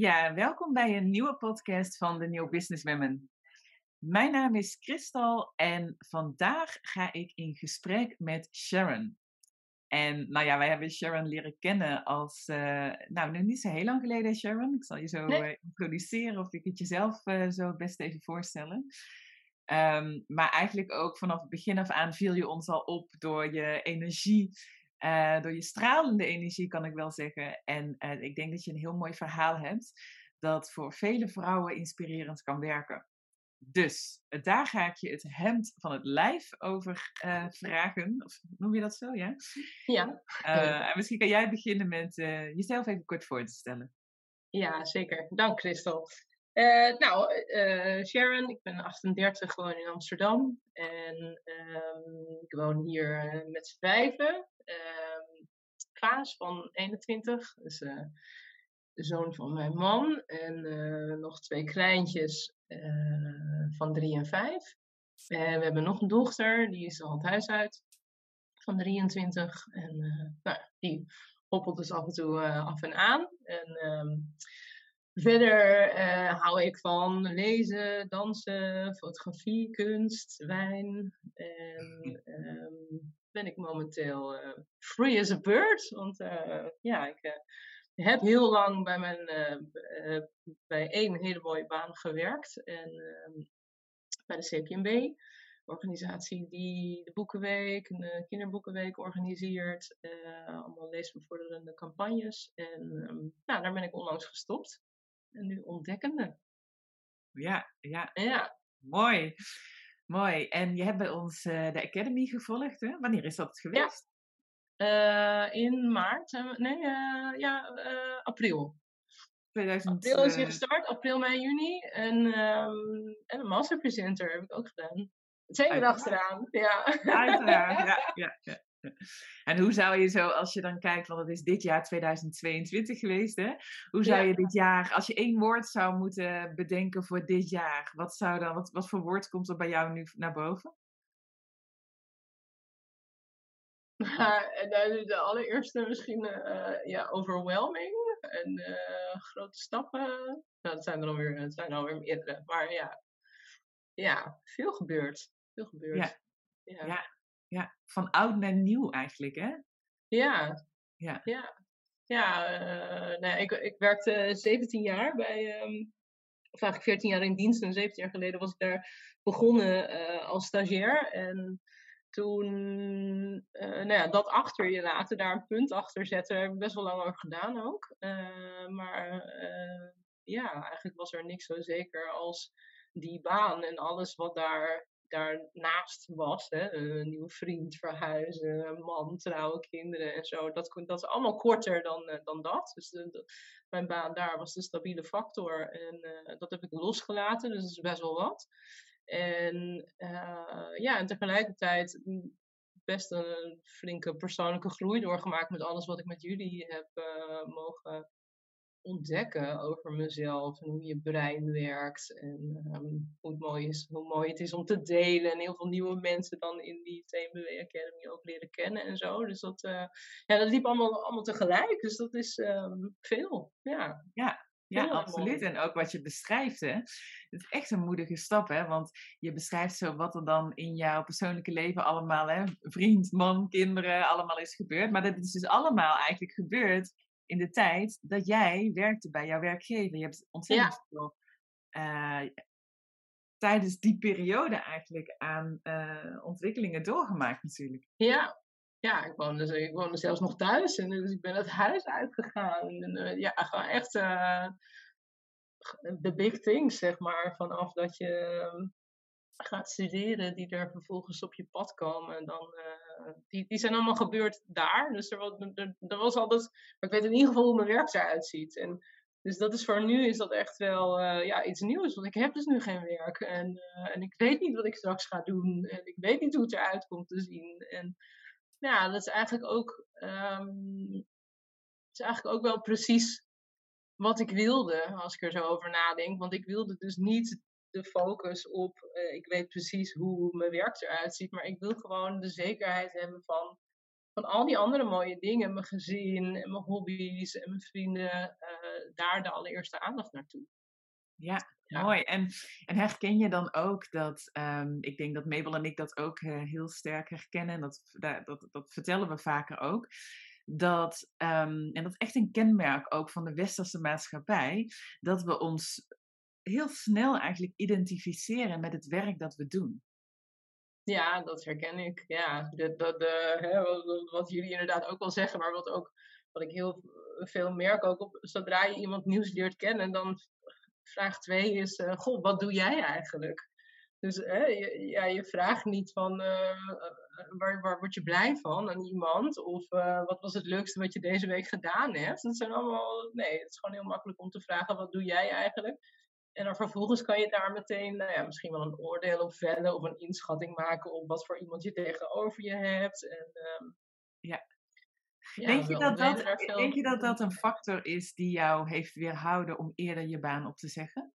Ja, welkom bij een nieuwe podcast van de New Business Women. Mijn naam is Christal en vandaag ga ik in gesprek met Sharon. En nou ja, wij hebben Sharon leren kennen als, uh, nou nog niet zo heel lang geleden Sharon. Ik zal je zo uh, introduceren of ik het jezelf uh, zo best even voorstellen. Um, maar eigenlijk ook vanaf het begin af aan viel je ons al op door je energie uh, door je stralende energie, kan ik wel zeggen. En uh, ik denk dat je een heel mooi verhaal hebt dat voor vele vrouwen inspirerend kan werken. Dus daar ga ik je het hemd van het lijf over uh, vragen. Of noem je dat zo, ja? Ja. en misschien kan jij beginnen met jezelf even kort voor te stellen. Ja, zeker. Dank, Christel. nou, Sharon, ik ben 38, gewoon in Amsterdam. En um, ik woon hier met z'n vijven. Klaas van 21, dus uh, de zoon van mijn man. En uh, nog twee kleintjes uh, van 3 en 5. En we hebben nog een dochter, die is al het huis uit, van 23. En nou, die hoppelt dus af en toe af en aan. En um, verder hou ik van lezen, dansen, fotografie, kunst, wijn. En um, ben ik momenteel uh, free as a bird. Want uh, ja, ik uh, heb heel lang bij, mijn, bij één hele mooie baan gewerkt. En ehm, bij de CPMB, organisatie die de Boekenweek, een kinderboekenweek organiseert. allemaal leesbevorderende campagnes. En um, nou, daar ben ik onlangs gestopt. En nu ontdekkende. Ja, ja. Ja. Mooi. Mooi. En je hebt bij ons uh, de Academy gevolgd, hè? Wanneer is dat geweest? Ja. Uh, in maart. Nee, uh, ja, april. 2000, april is hier gestart, april, mei, juni. En, um, en een masterpresenter heb ik ook gedaan. Twee uur achteraan, ja. Uiteraard, ja, ja, ja. En hoe zou je zo, als je dan kijkt, want het is dit jaar 2022 geweest, hè? Hoe zou je dit jaar, als je één woord zou moeten bedenken voor dit jaar, wat zou dan, wat, wat voor woord komt er bij jou nu naar boven? De allereerste misschien uh, ja, overwhelming en uh, grote stappen. Nou, dat zijn er alweer, dat zijn alweer meerdere. Maar ja, ja veel gebeurd. Veel gebeurd. Ja. ja. ja ja, van oud naar nieuw eigenlijk, hè? Ja, ja. Ja, ja uh, nou, ik, ik werkte 17 jaar bij, um, of eigenlijk 14 jaar in dienst en 17 jaar geleden was ik daar begonnen uh, als stagiair. En toen, uh, nou ja, dat achter je laten, daar een punt achter zetten, heb ik best wel lang over gedaan ook. maar ja, eigenlijk was er niks zo zeker als die baan en alles wat daar daarnaast was. Hè, een nieuwe vriend, verhuizen, man, trouwen, kinderen en zo. Dat, dat is allemaal korter dan, uh, dan dat. Dus mijn baan daar was de stabiele factor. En uh, dat heb ik losgelaten, dus dat is best wel wat. En uh, ja, en tegelijkertijd best een flinke persoonlijke groei doorgemaakt met alles wat ik met jullie heb mogen ontdekken over mezelf en hoe je brein werkt en um, hoe, het mooi is, hoe mooi het is om te delen en heel veel nieuwe mensen dan in die TMBW Academy ook leren kennen en zo. Dus dat, uh, ja, dat liep allemaal, allemaal tegelijk, dus dat is um, veel. Ja, ja. Ja, absoluut. En ook wat je beschrijft, hè. Het is echt een moedige stap, hè. Want je beschrijft zo wat er dan in jouw persoonlijke leven allemaal, hè. Vriend, man, kinderen, allemaal is gebeurd. Maar dat is dus allemaal eigenlijk gebeurd in de tijd dat jij werkte bij jouw werkgever. Je hebt ontzettend veel uh, tijdens die periode eigenlijk aan uh, ontwikkelingen doorgemaakt natuurlijk. Ja, ja ik, woonde, dus, ik woonde zelfs nog thuis en dus ik ben het huis uitgegaan. En, uh, ja, gewoon echt de big things, zeg maar, vanaf dat je ehm, gaat studeren, die er vervolgens op je pad komen, dan, uh, die, die zijn allemaal gebeurd daar. Dus er was, er, was altijd, maar ik weet in ieder geval hoe mijn werk eruit ziet. En, dus dat is voor nu is dat echt wel uh, ja, iets nieuws, want ik heb dus nu geen werk. En, uh, en ik weet niet wat ik straks ga doen. En ik weet niet hoe het eruit komt te zien. En ja, dat is eigenlijk ook, um, is eigenlijk ook wel precies wat ik wilde, als ik er zo over nadenk. Want ik wilde dus niet de focus op, uh, ik weet precies hoe mijn werk eruit ziet, maar ik wil gewoon de zekerheid hebben van, van al die andere mooie dingen, mijn gezin en mijn hobby's en mijn vrienden, daar de allereerste aandacht naartoe. Ja, mooi. En, en herken je dan ook dat, ehm, ik denk dat Mabel en ik dat ook heel sterk herkennen, en dat, dat, dat vertellen we vaker ook, dat, um, en dat is echt een kenmerk ook van de westerse maatschappij, dat we ons heel snel eigenlijk identificeren met het werk dat we doen. Ja, dat herken ik. Ja, hè, wat, jullie inderdaad ook wel zeggen, maar wat, ook, wat ik heel veel merk ook op, zodra je iemand nieuws leert kennen, dan vraag twee is, uh, goh, wat doe jij eigenlijk? Dus je, ja, je vraagt niet van, uh, waar, waar word je blij van aan iemand? Of wat was het leukste wat je deze week gedaan hebt? Dat zijn allemaal, nee, het is gewoon heel makkelijk om te vragen, wat doe jij eigenlijk? En dan vervolgens kan je daar meteen nou ja, misschien wel een oordeel op vellen of een inschatting maken op wat voor iemand je tegenover je hebt. En, um, ja. ja. denk, je dat dat, denk je dat dat een factor is die jou heeft weerhouden om eerder je baan op te zeggen?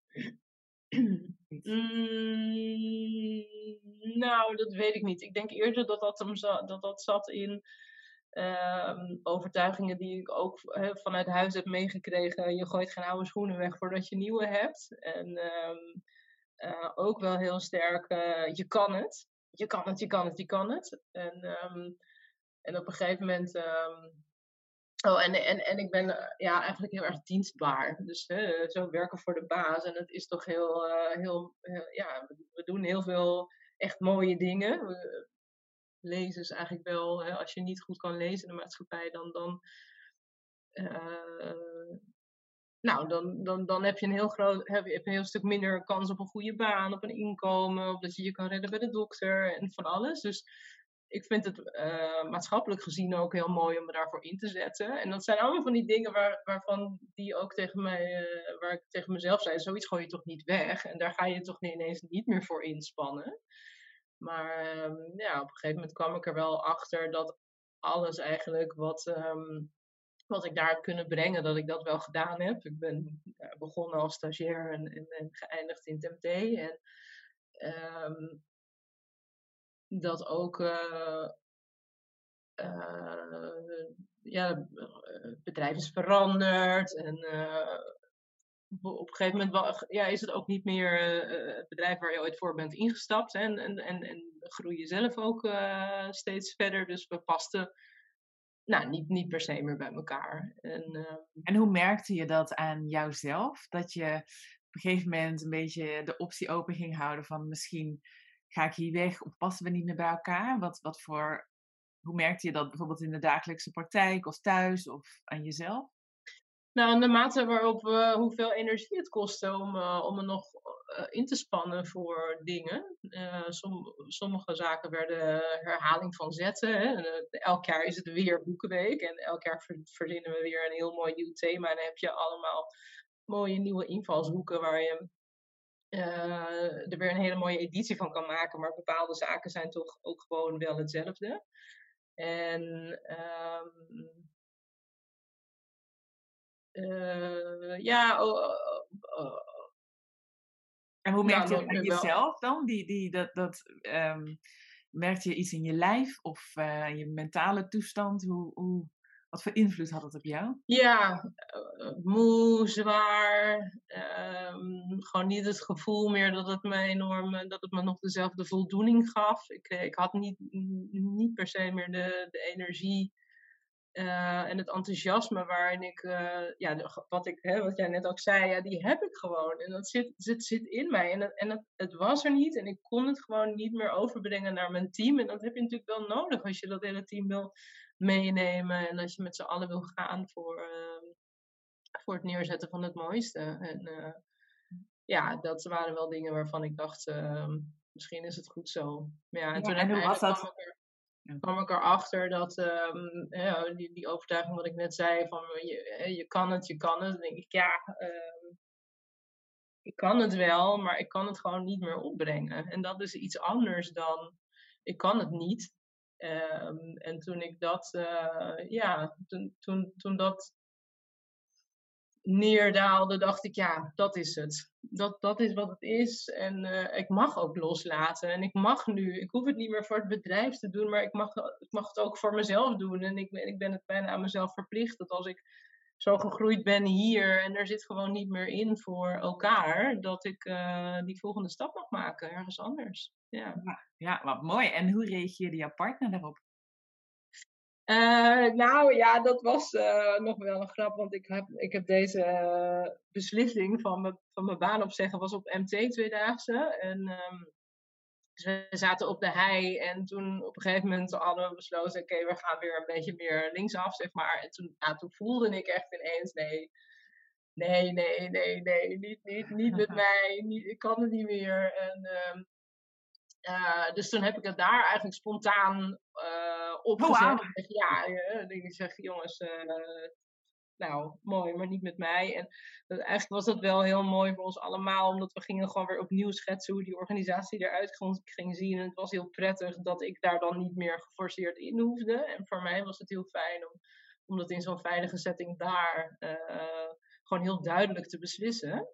Mm, nou, dat weet ik niet. Ik denk eerder dat dat, hem dat, dat zat in Ehm, overtuigingen die ik ook vanuit huis heb meegekregen. Je gooit geen oude schoenen weg voordat je nieuwe hebt. En ehm, eh, ook wel heel sterk, uh, je kan het. Je kan het, je kan het, je kan het. En, ehm, en op een gegeven moment. oh, en, en, en ik ben eh, ja, eigenlijk heel erg dienstbaar. Dus zo werken voor de baas. En het is toch heel, heel, heel ja, we doen heel veel echt mooie dingen lezen is eigenlijk wel, hè, als je niet goed kan lezen in de maatschappij, dan, dan, uh, nou, dan, dan, dan heb je een heel groot, heb je een heel stuk minder kans op een goede baan, op een inkomen, of dat je je kan redden bij de dokter en van alles. Dus ik vind het uh, maatschappelijk gezien ook heel mooi om me daarvoor in te zetten. En dat zijn allemaal van die dingen waar, waarvan die ook tegen mij, uh, waar ik tegen mezelf zei, zoiets gooi je toch niet weg. En daar ga je toch ineens niet meer voor inspannen. Maar ehm, ja, op een gegeven moment kwam ik er wel achter dat alles eigenlijk wat, ehm, wat ik daar heb kunnen brengen, dat ik dat wel gedaan heb. Ik ben begonnen als stagiair en, geëindigd in TMT. En um, dat ook uh, ja, het bedrijf is veranderd en op een gegeven moment ja, is het ook niet meer uh, het bedrijf waar je ooit voor bent ingestapt. En, en, en, en groei je zelf ook uh, steeds verder. Dus we pasten nou, niet, niet per se meer bij elkaar. En, uh, en hoe merkte je dat aan jouzelf? Dat je op een gegeven moment een beetje de optie open ging houden van misschien ga ik hier weg of passen we niet meer bij elkaar? Wat, wat voor, hoe merkte je dat bijvoorbeeld in de dagelijkse praktijk of thuis of aan jezelf? Nou, de mate waarop we hoeveel energie het kostte om, uh, om er nog uh, in te spannen voor dingen. Som, sommige zaken werden herhaling van zetten. Hè. elk jaar is het weer Boekenweek en elk jaar verzinnen we weer een heel mooi nieuw thema. En dan heb je allemaal mooie nieuwe invalshoeken waar je er weer een hele mooie editie van kan maken. Maar bepaalde zaken zijn toch ook gewoon wel hetzelfde. En um, uh, ja, oh, oh, oh, en hoe merk je aan jezelf dan? Die, die, dat, dat, um, merkte je iets in je lijf of uh, je mentale toestand? Hoe, hoe, wat voor invloed had het op jou? Ja, uh, moe, zwaar. Um, gewoon niet het gevoel meer dat het me enorm, dat het me nog dezelfde voldoening gaf. Ik, ik had niet, niet per se meer de, de energie uh, en het enthousiasme waarin ik, uh, ja, wat, ik, hè, wat jij net ook zei, ja, die heb ik gewoon. En dat zit, zit, zit in mij. En, het, en het, het, was er niet. En ik kon het gewoon niet meer overbrengen naar mijn team. En dat heb je natuurlijk wel nodig als je dat hele team wil meenemen. En als je met z'n allen wil gaan voor, uh, voor het neerzetten van het mooiste. En ja, dat waren wel dingen waarvan ik dacht, misschien is het goed zo. Maar ja, en ja, toen en hoe was dat? Kwam ik erachter dat ja, die, die overtuiging wat ik net zei, van je, je kan het, je kan het. Dan denk ik, ja, um, ik kan het wel, maar ik kan het gewoon niet meer opbrengen. En dat is iets anders dan, ik kan het niet. Um, en toen ik dat, uh, ja, toen, toen, toen dat neerdaalde, dacht ik, ja, dat is het. Dat, dat is wat het is. En uh, ik mag ook loslaten. En ik mag nu, ik hoef het niet meer voor het bedrijf te doen, maar ik mag, ik mag het ook voor mezelf doen. En ik, ik ben het bijna aan mezelf verplicht dat als ik zo gegroeid ben hier en er zit gewoon niet meer in voor elkaar, dat ik uh, die volgende stap mag maken, ergens anders. Ja. ja, wat mooi. En hoe reageerde jouw partner daarop? Uh, nou ja, dat was uh, nog wel een grap, want ik heb, ik heb deze uh, beslissing van, me, van mijn baan opzeggen was op MT tweedaagse. En um, dus we zaten op de hei en toen op een gegeven moment hadden we besloten, oké, we gaan weer een beetje meer linksaf, zeg maar. En toen, toen voelde ik echt ineens, nee, nee, nee, nee, nee, niet, niet, niet met mij, niet, ik kan het niet meer. En, uh, dus toen heb ik het daar eigenlijk spontaan uh, opgezet. Oh, wow. Ja, uh, ik zeg, jongens, nou, mooi, maar niet met mij. En dat, eigenlijk was dat wel heel mooi voor ons allemaal, omdat we gingen gewoon weer opnieuw schetsen hoe die organisatie eruit ging zien. En het was heel prettig dat ik daar dan niet meer geforceerd in hoefde. En voor mij was het heel fijn om, om dat in zo'n veilige setting daar gewoon heel duidelijk te beslissen.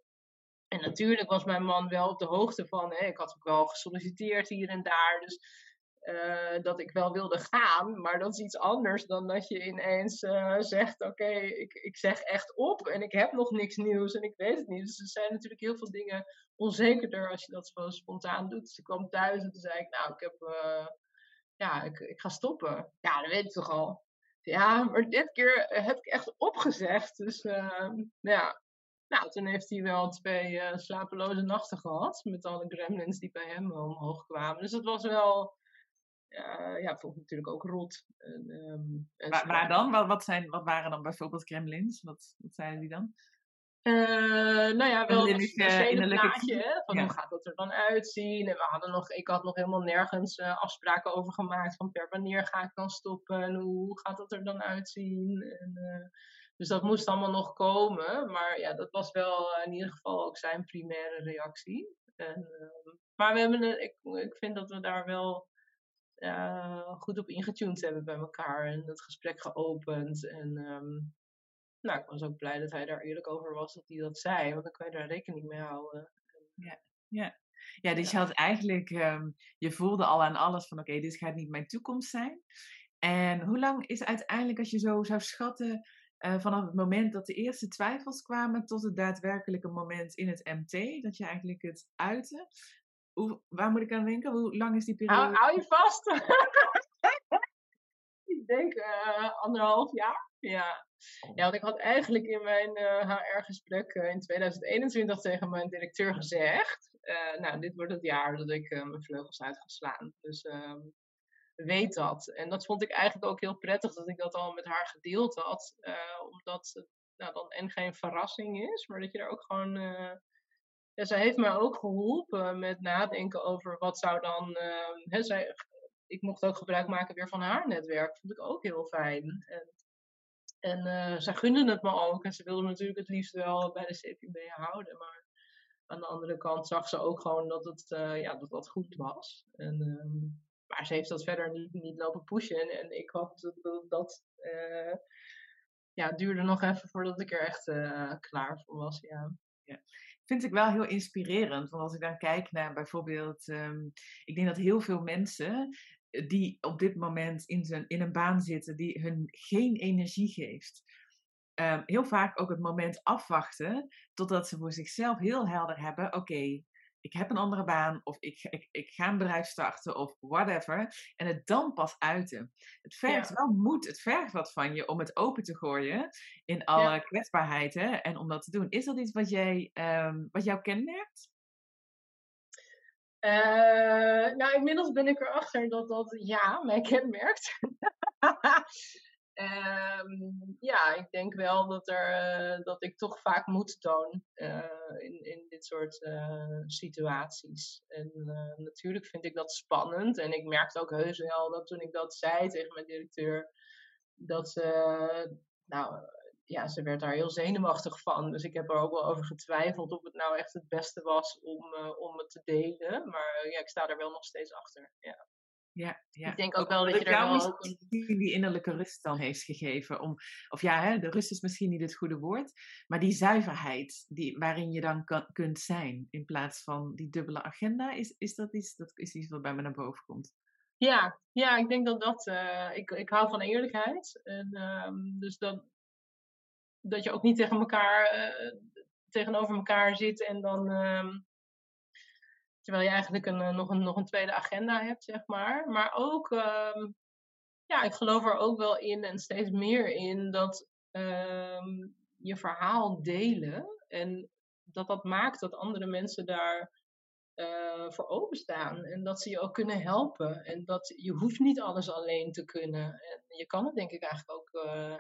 En natuurlijk was mijn man wel op de hoogte van, hè, ik had ook wel gesolliciteerd hier en daar. Dus uh, dat ik wel wilde gaan, maar dat is iets anders dan dat je ineens uh, zegt: Oké, ik, ik zeg echt op en ik heb nog niks nieuws en ik weet het niet. Dus er zijn natuurlijk heel veel dingen onzekerder als je dat zo spontaan doet. Dus ik kwam thuis en toen zei ik: Nou, ik heb, uh, ja, ik, ik ga stoppen. Ja, dat weet ik toch al. Ja, maar dit keer heb ik echt opgezegd. Dus ja. Nou, toen heeft hij wel twee slapeloze nachten gehad. Met alle gremlins die bij hem omhoog kwamen. Dus dat was wel uh, ja, vond ik natuurlijk ook rot. En, um, waar, waar, dan? Wat, wat, zijn, wat waren dan bijvoorbeeld Kremlins? Wat, wat zeiden die dan? Uh, nou ja, wel een hele plaatje, hè, van hoe gaat dat er dan uitzien. En we hadden nog, ik had nog helemaal nergens uh, afspraken over gemaakt van per wanneer ga ik dan stoppen en hoe gaat dat er dan uitzien. En, uh, dus dat moest allemaal nog komen. Maar ja, dat was wel in ieder geval ook zijn primaire reactie. En, maar we hebben, ik, ik vind dat we daar wel uh, goed op ingetuned hebben bij elkaar en het gesprek geopend. En um, nou, ik was ook blij dat hij daar eerlijk over was dat hij dat zei, want dan kan je daar rekening mee houden. Ja, ja. ja dus je had eigenlijk, um, je voelde al aan alles van oké, okay, dit gaat niet mijn toekomst zijn. En hoe lang is uiteindelijk, als je zo zou schatten, uh, vanaf het moment dat de eerste twijfels kwamen tot het daadwerkelijke moment in het MT, dat je eigenlijk het uitte, hoe, waar moet ik aan denken? Hoe lang is die periode? Hou, hou je vast. ik denk uh, anderhalf jaar. Ja. ja, want ik had eigenlijk in mijn uh, eh, HR-gesprek eh, in 2021 tegen mijn directeur gezegd. nou, dit wordt het jaar dat ik mijn vleugels uit ga slaan. Dus ehm, weet dat. En dat vond ik eigenlijk ook heel prettig dat ik dat al met haar gedeeld had. omdat het nou, dan en geen verrassing is, maar dat je er ook gewoon ja, zij heeft mij ook geholpen met nadenken over wat zou dan. Uh, hè, zij, ik mocht ook gebruik maken weer van haar netwerk. Vond ik ook heel fijn. En, en zij gunde het me ook. En ze wilde me natuurlijk het liefst wel bij de CPB houden. Maar aan de andere kant zag ze ook gewoon dat het, ja, dat, dat goed was. En, um, maar ze heeft dat verder niet, niet lopen pushen. En, ik hoop dat dat, uh, ja, duurde nog even voordat ik er echt klaar voor was. Ja. ja vind ik wel heel inspirerend. Want als ik dan kijk naar bijvoorbeeld, um, ik denk dat heel veel mensen eh, die op dit moment in, zijn, in een baan zitten die hun geen energie geeft. Um, heel vaak ook het moment afwachten totdat ze voor zichzelf heel helder hebben: oké, ik heb een andere baan of ik, ik, ik ga een bedrijf starten of whatever. En het dan pas uiten. Het vergt wel moed, het vergt wat van je om het open te gooien in alle ja. kwetsbaarheid hè, en om dat te doen. Is dat iets wat, jij, um, wat jou kenmerkt? Uh, nou, inmiddels ben ik erachter dat dat ja, mij kenmerkt. Um, ja, ik denk wel dat, er, uh, dat ik toch vaak moed toon uh, in, in dit soort uh, situaties. En natuurlijk vind ik dat spannend. En ik merkte ook heus wel dat toen ik dat zei tegen mijn directeur, dat ze, nou ja, ze werd daar heel zenuwachtig van. Dus ik heb er ook wel over getwijfeld of het nou echt het beste was om, om het te delen. Maar ja, ik sta er wel nog steeds achter. Ja. Ja, ja. Ik denk ook wel dat je daar wel ook die innerlijke rust dan heeft gegeven. Om, of ja, hè, de rust is misschien niet het goede woord. Maar die zuiverheid die, waarin je dan kan, kunt zijn. In plaats van die dubbele agenda. Is, is dat iets, dat is iets wat bij me naar boven komt. Ja, ja ik denk dat dat... Uh, ik, ik hou van eerlijkheid. En, um, dus dat, dat je ook niet tegen elkaar... Uh, tegenover elkaar zit en dan... Terwijl je eigenlijk een, eh, nog, een, nog een tweede agenda hebt, zeg maar. Maar ook, uh, ja, ik geloof er ook wel in en steeds meer in dat uh, je verhaal delen. En dat dat maakt dat andere mensen daar uh, voor openstaan. En dat ze je ook kunnen helpen. En dat je hoeft niet alles alleen te kunnen. En je kan het denk ik eigenlijk ook uh,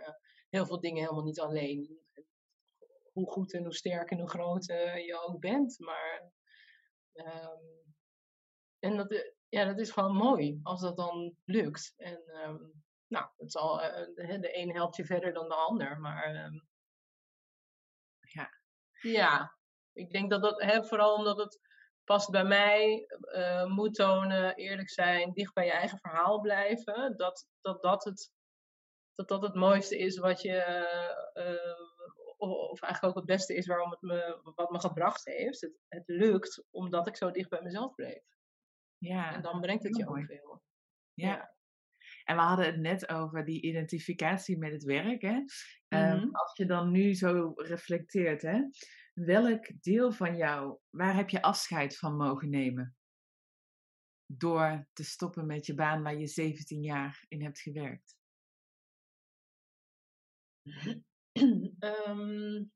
heel veel dingen helemaal niet alleen. Hoe goed en hoe sterk en hoe groot je ook bent. Maar Um, en dat, eh, ja, dat is gewoon mooi als dat dan lukt. En um, nou, het zal, uh, de, de een helpt je verder dan de ander, maar um, ja. ja, ik denk dat dat, hè, vooral omdat het past bij mij, uh, moed tonen, eerlijk zijn, dicht bij je eigen verhaal blijven, dat dat, dat, het, dat, dat het mooiste is wat je, of eigenlijk ook het beste is waarom het me, wat me gebracht heeft. Het, het lukt omdat ik zo dicht bij mezelf bleef. Ja. En dan brengt het je ook veel. Ja. En we hadden het net over die identificatie met het werk. Hè? Mm als je dan nu zo reflecteert, hè? welk deel van jou, waar heb je afscheid van mogen nemen? Door te stoppen met je baan waar je 17 jaar in hebt gewerkt. um,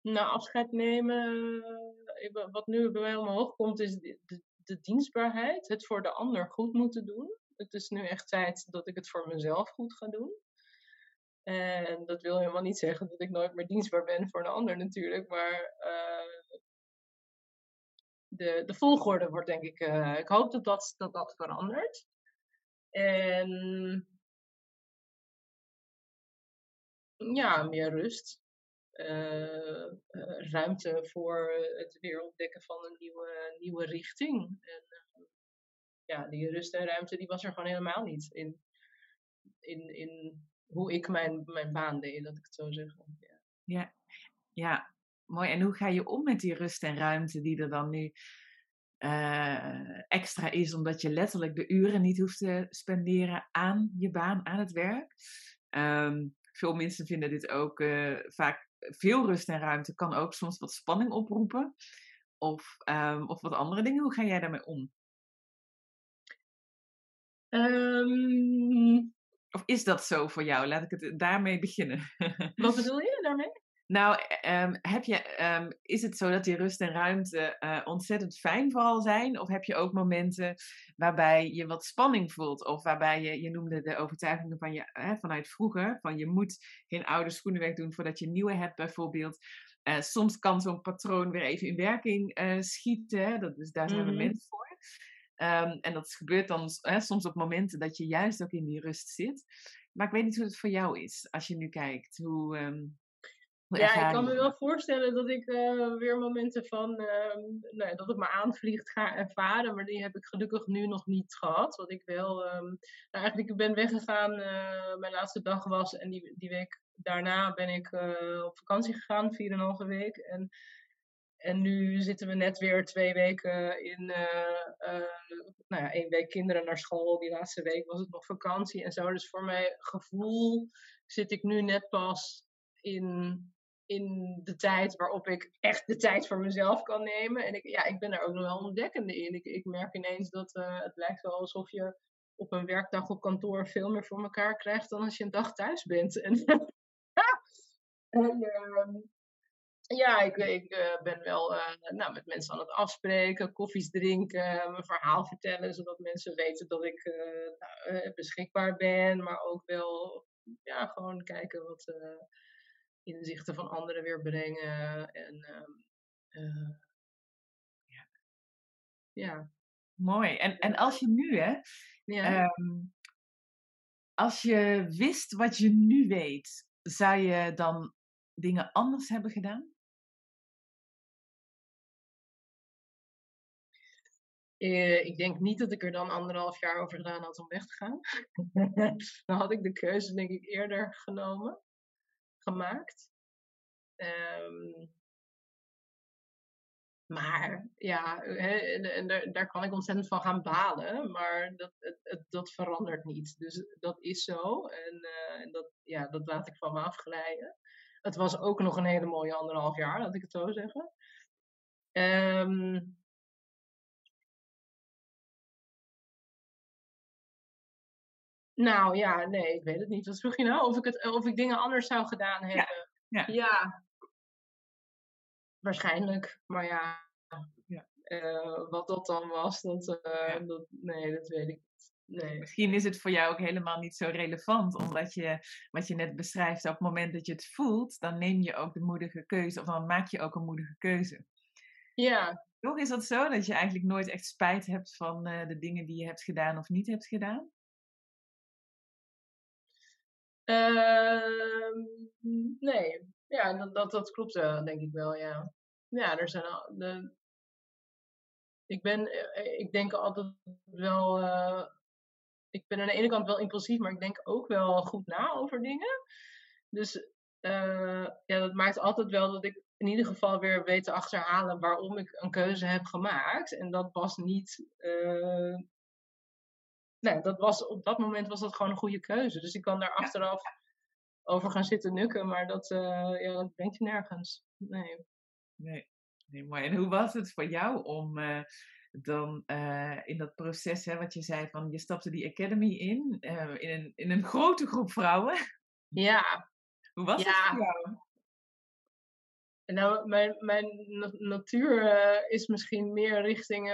nou, afscheid nemen. Eh, wat nu bij mij omhoog komt, is de, de, dienstbaarheid. Het voor de ander goed moeten doen. Het is nu echt tijd dat ik het voor mezelf goed ga doen. En dat wil helemaal niet zeggen dat ik nooit meer dienstbaar ben voor een ander natuurlijk. Maar uh, de, de volgorde wordt denk ik. Uh, ik hoop dat, dat, dat verandert. En ja, meer rust. Uh, uh, ruimte voor het weer ontdekken van een nieuwe, nieuwe richting. En uh, ja, die rust en ruimte die was er gewoon helemaal niet in, in, in hoe ik mijn, mijn baan deed, dat ik het zo zeg. Ja. Ja, mooi. En hoe ga je om met die rust en ruimte die er dan nu extra is, omdat je letterlijk de uren niet hoeft te spenderen aan je baan, aan het werk? Um, veel mensen vinden dit ook uh, vaak veel rust en ruimte kan ook soms wat spanning oproepen. Of, um, of wat andere dingen. Hoe ga jij daarmee om? Um... Of is dat zo voor jou? Laat ik het daarmee beginnen. Wat bedoel je daarmee? Nou, um, heb je, um, is het zo dat die rust en ruimte uh, ontzettend fijn vooral zijn? Of heb je ook momenten waarbij je wat spanning voelt? Of waarbij je, je noemde de overtuigingen van je, hè, vanuit vroeger, van je moet geen oude schoenen wegdoen voordat je nieuwe hebt bijvoorbeeld. Uh, soms kan zo'n patroon weer even in werking uh, schieten, dat, dus daar zijn we mm -hmm. mensen voor. Um, en dat gebeurt dan hè, soms op momenten dat je juist ook in die rust zit. Maar ik weet niet hoe het voor jou is, als je nu kijkt. Hoe, ja, ik kan me wel voorstellen dat ik uh, weer momenten van uh, nou, dat het me aanvliegt ga ervaren, maar die heb ik gelukkig nu nog niet gehad. Wat ik wel, um, nou, eigenlijk ik ben weggegaan, uh, mijn laatste dag was en die, die week daarna ben ik uh, op vakantie gegaan, 4,5 week. En, en nu zitten we net weer twee weken in, nou ja, één week kinderen naar school. Die laatste week was het nog vakantie en zo. Dus voor mijn gevoel zit ik nu net pas in in de tijd waarop ik echt de tijd voor mezelf kan nemen. En ik, ja, ik ben er ook nog wel ontdekkende in. Ik, ik merk ineens dat uh, het lijkt wel alsof je op een werkdag op kantoor veel meer voor elkaar krijgt dan als je een dag thuis bent. En, uh, ja, ik, ik uh, ben wel uh, nou, met mensen aan het afspreken, koffies drinken, mijn verhaal vertellen, zodat mensen weten dat ik nou, beschikbaar ben, maar ook wel ja, gewoon kijken wat inzichten van anderen weer brengen. En, uh, ja. ja. Mooi. En, en als je nu, hè, ja. Um, als je wist wat je nu weet, zou je dan dingen anders hebben gedaan? Uh, ik denk niet dat ik er dan anderhalf jaar over gedaan had om weg te gaan. dan had ik de keuze denk ik eerder genomen, gemaakt. Um, maar ja, en, en daar, kan ik ontzettend van gaan balen, maar dat, het, dat verandert niet. Dus dat is zo en, uh, en dat, ja, dat laat ik van me afglijden. Het was ook nog een hele mooie anderhalf jaar, laat ik het zo zeggen. Um, nou ja, nee, ik weet het niet. Wat vroeg je nou? Of ik, het, of ik dingen anders zou gedaan hebben? Ja. ja. Waarschijnlijk, maar ja. ja. Uh, wat dat dan was, dat, uh, dat, nee, dat weet ik niet. Nee. Misschien is het voor jou ook helemaal niet zo relevant, omdat je, wat je net beschrijft, op het moment dat je het voelt, dan neem je ook de moedige keuze, of dan maak je ook een moedige keuze. Ja. Toch is dat zo, dat je eigenlijk nooit echt spijt hebt van uh, de dingen die je hebt gedaan of niet hebt gedaan? Uh, nee, ja, dat, dat, dat klopt wel, denk ik wel, ja. Ja, er zijn al, de, ik ben, eh, ik denk altijd wel, uh, ik ben aan de ene kant wel impulsief, maar ik denk ook wel goed na over dingen. Dus ja, dat maakt altijd wel dat ik in ieder geval weer weet te achterhalen waarom ik een keuze heb gemaakt. En dat was niet, nee, dat was, op dat moment was dat gewoon een goede keuze. Dus ik kan daar achteraf over gaan zitten nukken, maar dat, uh, ja, dat brengt je nergens. Nee. nee. Nee, mooi. En hoe was het voor jou om uh, dan uh, in dat proces, hè, wat je zei, van je stapte die academy in, in, een, in een grote groep vrouwen? Ja. Hoe was ja. het voor jou? Nou, mijn, mijn natuur is misschien meer richting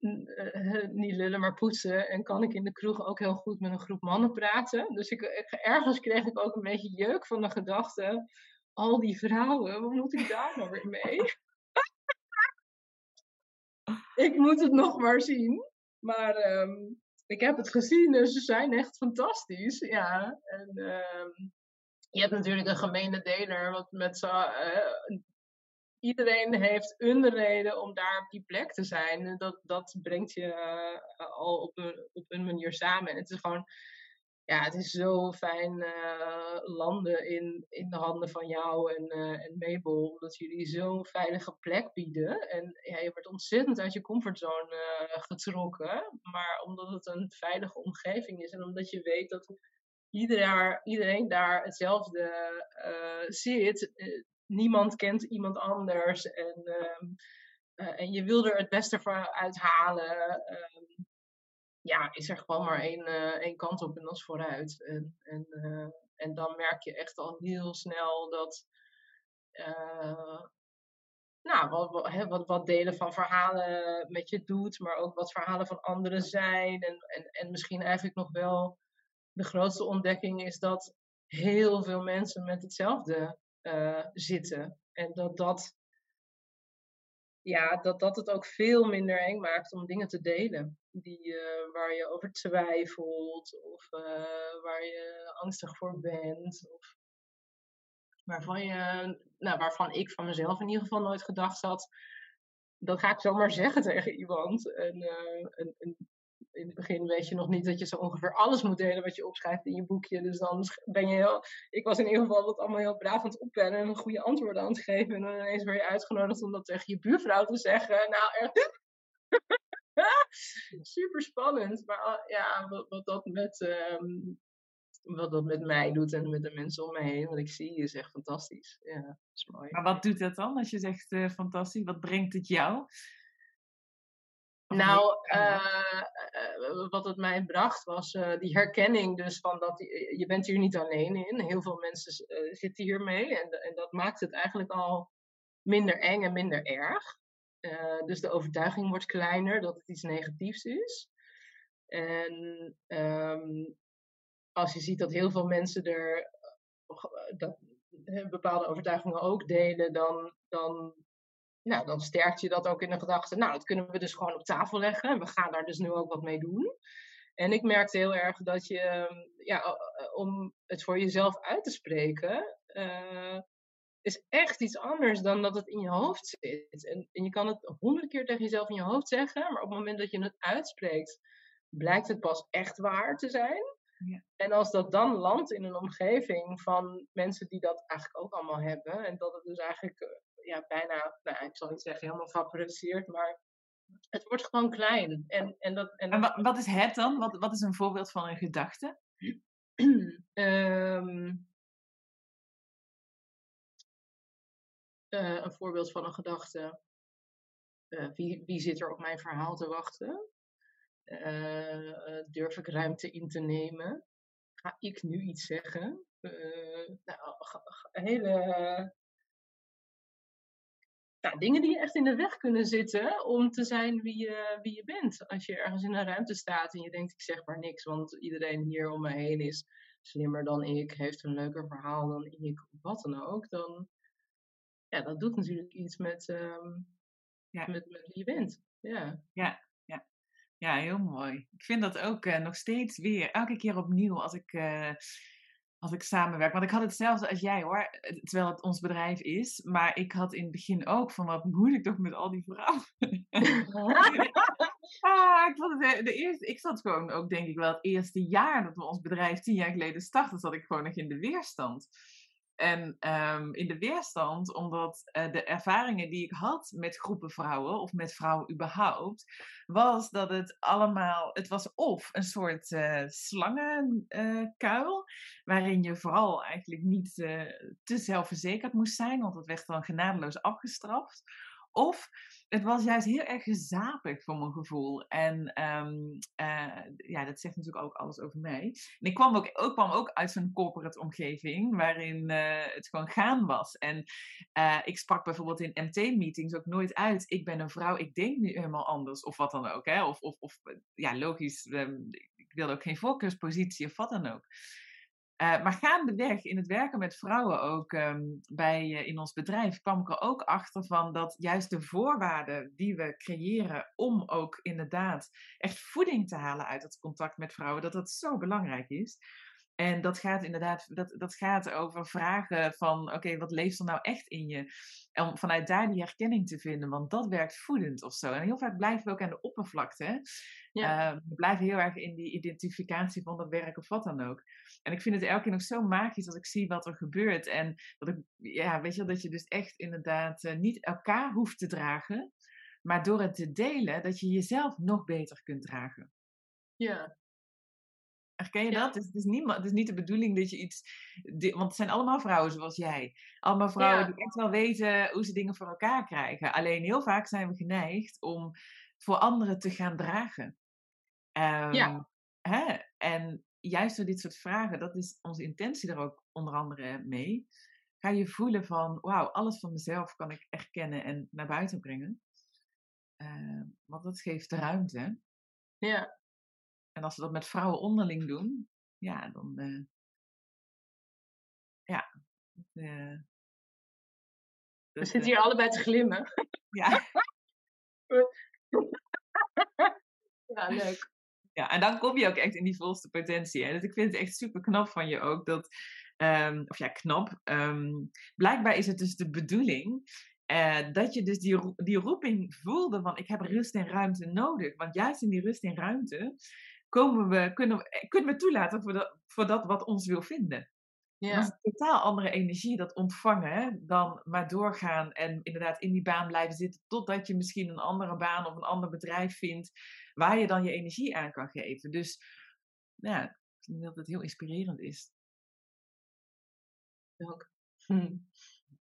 niet lullen, maar poetsen. En kan ik in de kroeg ook heel goed met een groep mannen praten. Dus ik, ergens kreeg ik ook een beetje jeuk van de gedachte. Al die vrouwen, wat moet ik daar nou weer mee? ik moet het nog maar zien. Maar um, ik heb het gezien, dus ze zijn echt fantastisch. Ja, en um, je hebt natuurlijk een gemene deler, wat met zo, iedereen heeft een reden om daar op die plek te zijn. Dat, dat brengt je uh, al op een, op een manier samen. En het is gewoon, ja, het is zo fijn uh, landen in, in de handen van jou en, uh, en Mabel. Omdat jullie zo'n veilige plek bieden. En ja, je wordt ontzettend uit je comfortzone getrokken. Maar omdat het een veilige omgeving is en omdat je weet dat iedereen, iedereen daar hetzelfde zit niemand kent iemand anders. En, um, uh, en je wil er het beste voor uithalen. Um, ja, is er gewoon maar één, uh, één kant op en dat is vooruit. En, en, uh, en dan merk je echt al heel snel dat. nou, wat, wat, wat, wat, delen van verhalen met je doet, maar ook wat verhalen van anderen zijn. En, en, en misschien eigenlijk nog wel de grootste ontdekking is dat heel veel mensen met hetzelfde uh, zitten. En dat dat, ja, dat dat het ook veel minder eng maakt om dingen te delen. Die, uh, waar je over twijfelt of uh, waar je angstig voor bent. Of waarvan, je, nou, waarvan ik van mezelf in ieder geval nooit gedacht had. Dat ga ik zomaar zeggen tegen iemand. En in het begin weet je nog niet dat je zo ongeveer alles moet delen wat je opschrijft in je boekje. Dus dan ben je heel. Ik was in ieder geval dat allemaal heel braaf aan het oppennen en een goede antwoorden aan het geven. En dan ineens word je uitgenodigd om dat tegen je buurvrouw te zeggen. Nou, echt. Super spannend. Maar ah, ja, wat, wat dat met. Um, wat dat met mij doet en met de mensen om me heen, wat ik zie, is echt fantastisch. Ja, is mooi. Maar wat doet dat dan als je zegt uh, fantastisch? Wat brengt het jou? Nou, uh, uh, wat het mij bracht was uh, die herkenning dus van dat je bent hier niet alleen in. Heel veel mensen zitten hiermee en, en dat maakt het eigenlijk al minder eng en minder erg. dus de overtuiging wordt kleiner dat het iets negatiefs is. En um, als je ziet dat heel veel mensen er dat, bepaalde overtuigingen ook delen, dan, dan nou, dan sterkt je dat ook in de gedachte, nou, dat kunnen we dus gewoon op tafel leggen. We gaan daar dus nu ook wat mee doen. En ik merkte heel erg dat je, ehm, ja, om het voor jezelf uit te spreken, uh, is echt iets anders dan dat het in je hoofd zit. En, en je kan het honderd keer tegen jezelf in je hoofd zeggen, maar op het moment dat je het uitspreekt, blijkt het pas echt waar te zijn. Ja. En als dat dan landt in een omgeving van mensen die dat eigenlijk ook allemaal hebben, en dat het dus eigenlijk eh, ja, bijna, nou, ik zal niet zeggen helemaal vaporiseert, maar het wordt gewoon klein. En, en, dat, en, en wat, is het dan? Wat, wat is een voorbeeld van een gedachte? um, een voorbeeld van een gedachte. Uh, wie, wie zit er op mijn verhaal te wachten? Uh, durf ik ruimte in te nemen? Ga ik nu iets zeggen? nou, hele nou, dingen die echt in de weg kunnen zitten om te zijn wie je, wie je bent. Als je ergens in een ruimte staat en je denkt, ik zeg maar niks, want iedereen hier om me heen is slimmer dan ik, heeft een leuker verhaal dan ik, of wat dan ook, dan ja, dat doet natuurlijk iets met, ehm, ja. met, met wie je bent. Ja. ja, ja. Ja, heel mooi. Ik vind dat ook uh, nog steeds weer, elke keer opnieuw, als ik uh, als ik samenwerk. Want ik had hetzelfde als jij hoor, eh, terwijl het ons bedrijf is. Maar ik had in het begin ook van wat moeilijk toch met al die vrouwen. ah, ik, vond het, de eerste, ik zat gewoon ook denk ik wel het eerste jaar dat we ons bedrijf tien jaar geleden startten, zat ik gewoon nog in de weerstand. En um, in de weerstand, omdat uh, de ervaringen die ik had met groepen vrouwen, of met vrouwen überhaupt, was dat het allemaal, het was of een soort uh, slangenkuil, waarin je vooral eigenlijk niet te zelfverzekerd moest zijn, want dat werd dan genadeloos afgestraft. Of het was juist heel erg gezapig voor mijn gevoel. En um, uh, ja, dat zegt natuurlijk ook alles over mij. En ik kwam ook, ook, kwam ook uit zo'n corporate omgeving waarin uh, het gewoon gaan was. En uh, ik sprak bijvoorbeeld in MT-meetings ook nooit uit. Ik ben een vrouw, ik denk nu helemaal anders. Of wat dan ook. Hè? Of, of, of ja, logisch, um, ik wilde ook geen voorkeurspositie of wat dan ook. Uh, maar gaandeweg in het werken met vrouwen ook um, bij, uh, in ons bedrijf kwam ik er ook achter van dat juist de voorwaarden die we creëren om ook inderdaad echt voeding te halen uit het contact met vrouwen, dat dat zo belangrijk is. En dat gaat inderdaad, dat, dat gaat over vragen van, oké, wat leeft er nou echt in je? Om vanuit daar die herkenning te vinden, want dat werkt voedend of zo. En heel vaak blijven we ook aan de oppervlakte. Ja. Uh, we blijven heel erg in die identificatie van dat werk of wat dan ook. En ik vind het elke keer nog zo magisch als ik zie wat er gebeurt. En dat ik, ja, weet je dat je dus echt inderdaad uh, niet elkaar hoeft te dragen, maar door het te delen, dat je jezelf nog beter kunt dragen. Ja, Herken je dat? Het is, niet, het is niet de bedoeling dat je iets. Want het zijn allemaal vrouwen zoals jij. Allemaal vrouwen die echt wel weten hoe ze dingen voor elkaar krijgen. Alleen heel vaak zijn we geneigd om voor anderen te gaan dragen. Um, ja. Hè? En juist door dit soort vragen, dat is onze intentie er ook onder andere mee. Ga je voelen van, wauw, alles van mezelf kan ik erkennen en naar buiten brengen. Uh, want dat geeft de ruimte. Ja. En als we dat met vrouwen onderling doen, ja, dan. Uh, ja. Uh, we zitten hier allebei te glimmen. Ja. ja, leuk. Ja, en dan kom je ook echt in die volste potentie. En dus ik vind het echt super knap van je ook dat. Um, of ja, knap. Um, blijkbaar is het dus de bedoeling uh, dat je dus die, die roeping voelde van ik heb rust en ruimte nodig. Want juist in die rust en ruimte komen we, kunnen, we, eh, kunnen we toelaten voor dat, voor dat wat ons wil vinden. Ja. Dat is een totaal andere energie, dat ontvangen, dan maar doorgaan en inderdaad in die baan blijven zitten totdat je misschien een andere baan of een ander bedrijf vindt waar je dan je energie aan kan geven. Dus ja, ik denk dat het heel inspirerend is. Ook. Hm.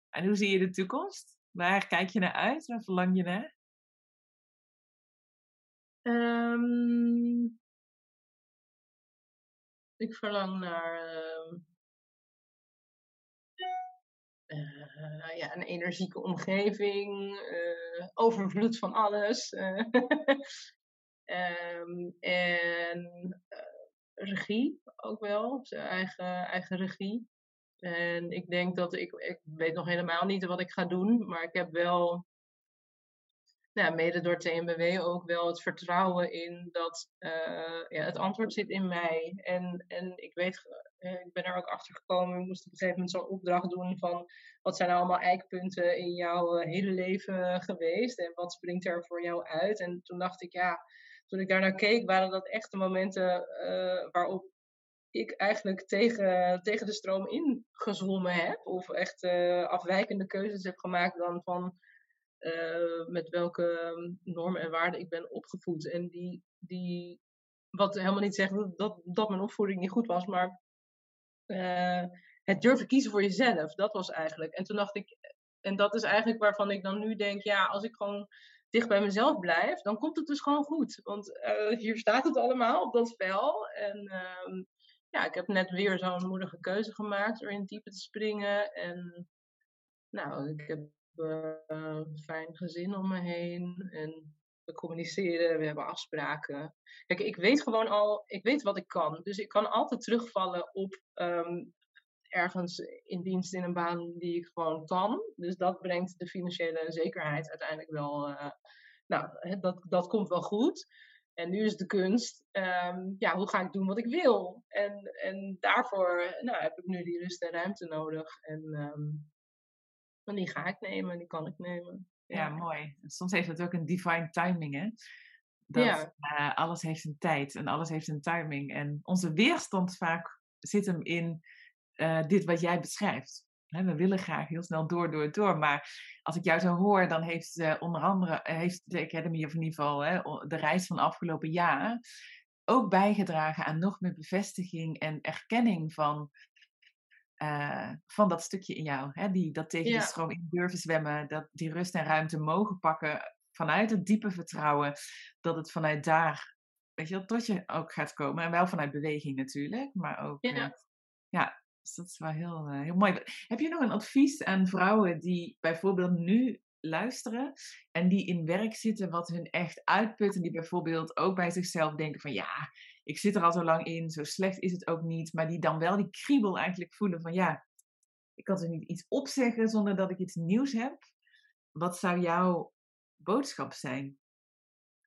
En hoe zie je de toekomst? Waar kijk je naar uit? Waar verlang je naar? Um, ik verlang naar uh, ja, een energieke omgeving, uh, overvloed van alles. um, en regie ook wel, eigen, eigen regie. En ik denk dat ik, ik weet nog helemaal niet wat ik ga doen, maar ik heb wel nou, mede door TNBW ook wel het vertrouwen in dat uh, ja, het antwoord zit in mij. En, en ik weet, uh, ik ben er ook achter gekomen, ik moest op een gegeven moment zo'n opdracht doen van wat zijn nou allemaal eikpunten in jouw uh, hele leven geweest en wat springt er voor jou uit. En toen dacht ik, ja, toen ik daarnaar keek, waren dat echt de momenten waarop ik eigenlijk tegen, tegen de stroom ingezwommen heb. Of echt afwijkende keuzes heb gemaakt dan van uh, met welke ehm, normen en waarden ik ben opgevoed. En die, die wat helemaal niet zegt dat, dat mijn opvoeding niet goed was, maar uh, het durven kiezen voor jezelf, dat was eigenlijk. En toen dacht ik, en dat is eigenlijk waarvan ik dan nu denk, ja, als ik gewoon dicht bij mezelf blijf, dan komt het dus gewoon goed. Want uh, hier staat het allemaal op dat spel. En uh, ja, ik heb net weer zo'n moedige keuze gemaakt door in het diepe te springen. En nou, ik heb een fijn gezin om me heen. En we communiceren, we hebben afspraken. Kijk, ik weet gewoon al, ik weet wat ik kan. Dus ik kan altijd terugvallen op um, ergens in dienst in een baan die ik gewoon kan. Dus dat brengt de financiële zekerheid uiteindelijk wel. Uh, nou, dat, dat komt wel goed. En nu is de kunst, um, ja, hoe ga ik doen wat ik wil? En, en daarvoor nou, heb ik nu die rust en ruimte nodig. En um, en die ga ik nemen, die kan ik nemen. Ja, ja mooi. Soms heeft het ook een divine timing, hè? Dat ja. uh, alles heeft een tijd en alles heeft een timing. En onze weerstand vaak zit hem in uh, dit wat jij beschrijft. we willen graag heel snel door, door, door. Maar als ik jou zo hoor, dan heeft uh, onder andere heeft de Academy, of in ieder geval hè, de reis van afgelopen jaar, ook bijgedragen aan nog meer bevestiging en erkenning van uh, van dat stukje in jou. Hè? Die, dat tegen de stroom in durven zwemmen, dat die rust en ruimte mogen pakken vanuit het diepe vertrouwen dat het vanuit daar, weet je, tot je ook gaat komen. En wel vanuit beweging natuurlijk, maar ook. Ja, uh, ja dus dat is wel heel, uh, heel mooi. Heb je nog een advies aan vrouwen die bijvoorbeeld nu luisteren en die in werk zitten wat hun echt uitput en die bijvoorbeeld ook bij zichzelf denken van ja, ik zit er al zo lang in, zo slecht is het ook niet, maar die dan wel die kriebel eigenlijk voelen van ja, ik kan er niet iets opzeggen zonder dat ik iets nieuws heb. Wat zou jouw boodschap zijn?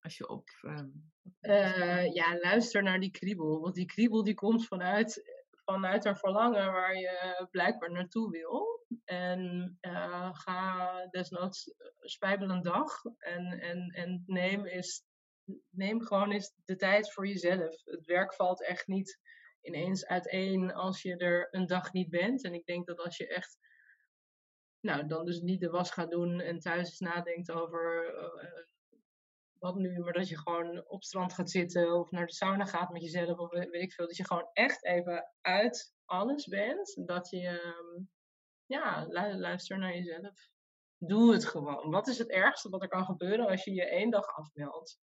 Als je op. Um, uh, ja, luister naar die kriebel. Want die kriebel die komt vanuit, vanuit een verlangen waar je blijkbaar naartoe wil. En uh, ga desnoods spijbel een dag. En, en, en neem eens neem gewoon eens de tijd voor jezelf. Het werk valt echt niet ineens uiteen als je er een dag niet bent. En ik denk dat als je echt, nou, dan dus niet de was gaat doen en thuis eens nadenkt over uh, wat nu, maar dat je gewoon op strand gaat zitten of naar de sauna gaat met jezelf of weet ik veel. Dat je gewoon echt even uit alles bent. Dat je, um, ja, luister naar jezelf. Doe het gewoon. Wat is het ergste wat er kan gebeuren als je je één dag afmeldt?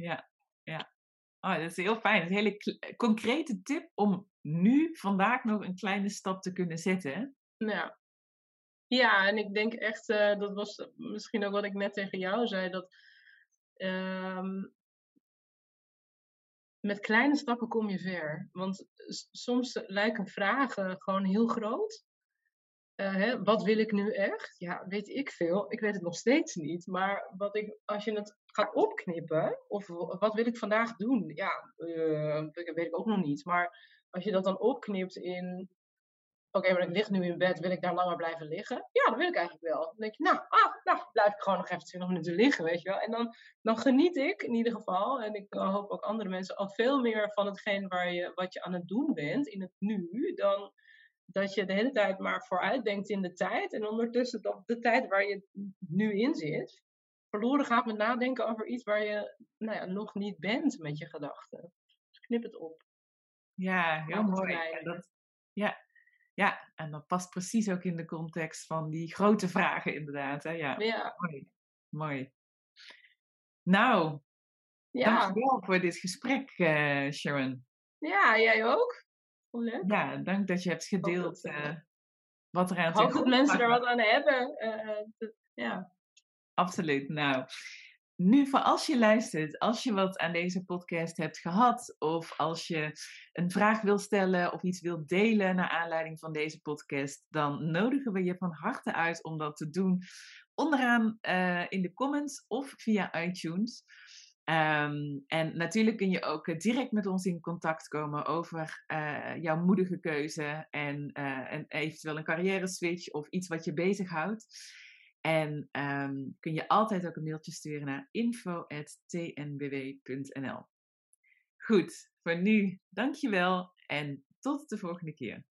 Ja, ja. Oh, dat is heel fijn. Een hele concrete tip om nu, vandaag nog een kleine stap te kunnen zetten. Ja. Ja, en ik denk echt, uh, dat was misschien ook wat ik net tegen jou zei, dat um, met kleine stappen kom je ver. Want soms lijken vragen gewoon heel groot. Uh, hè, wat wil ik nu echt? Ja, weet ik veel. Ik weet het nog steeds niet. Maar wat ik, als je het gaat opknippen, of wat wil ik vandaag doen? Ja, uh, weet ik ook nog niet. Maar als je dat dan opknipt in, oké, maar ik lig nu in bed, wil ik daar langer blijven liggen? Ja, dat wil ik eigenlijk wel. Dan denk je, nou, ah, nou blijf ik gewoon nog even 20 minuten liggen, weet je wel. En dan, dan geniet ik in ieder geval, en ik hoop ook andere mensen, al veel meer van hetgeen waar je, wat je aan het doen bent in het nu, dan dat je de hele tijd maar vooruit denkt in de tijd. En ondertussen dat de tijd waar je nu in zit, verloren gaat met nadenken over iets waar je nou ja, nog niet bent met je gedachten. Dus knip het op. Ja, heel mooi. Ja, dat, ja. ja, en dat past precies ook in de context van die grote vragen inderdaad. Hè? Ja, ja. Mooi. mooi. Nou, ja. dankjewel voor dit gesprek, uh, Sharon. Ja, jij ook. Leuk. Ja, dank dat je hebt gedeeld uh, wat er aan het Ik hoop dat mensen er wat aan hebben. Uh, ja. Absoluut. Nou, nu, voor als je luistert, als je wat aan deze podcast hebt gehad, of als je een vraag wil stellen of iets wilt delen naar aanleiding van deze podcast, dan nodigen we je van harte uit om dat te doen onderaan uh, in de comments of via iTunes. Um, en natuurlijk kun je ook uh, direct met ons in contact komen over uh, jouw moedige keuze en, en eventueel een carrière switch of iets wat je bezighoudt. En um, kun je altijd ook een mailtje sturen naar info.tnbw.nl. Goed, voor nu dankjewel en tot de volgende keer.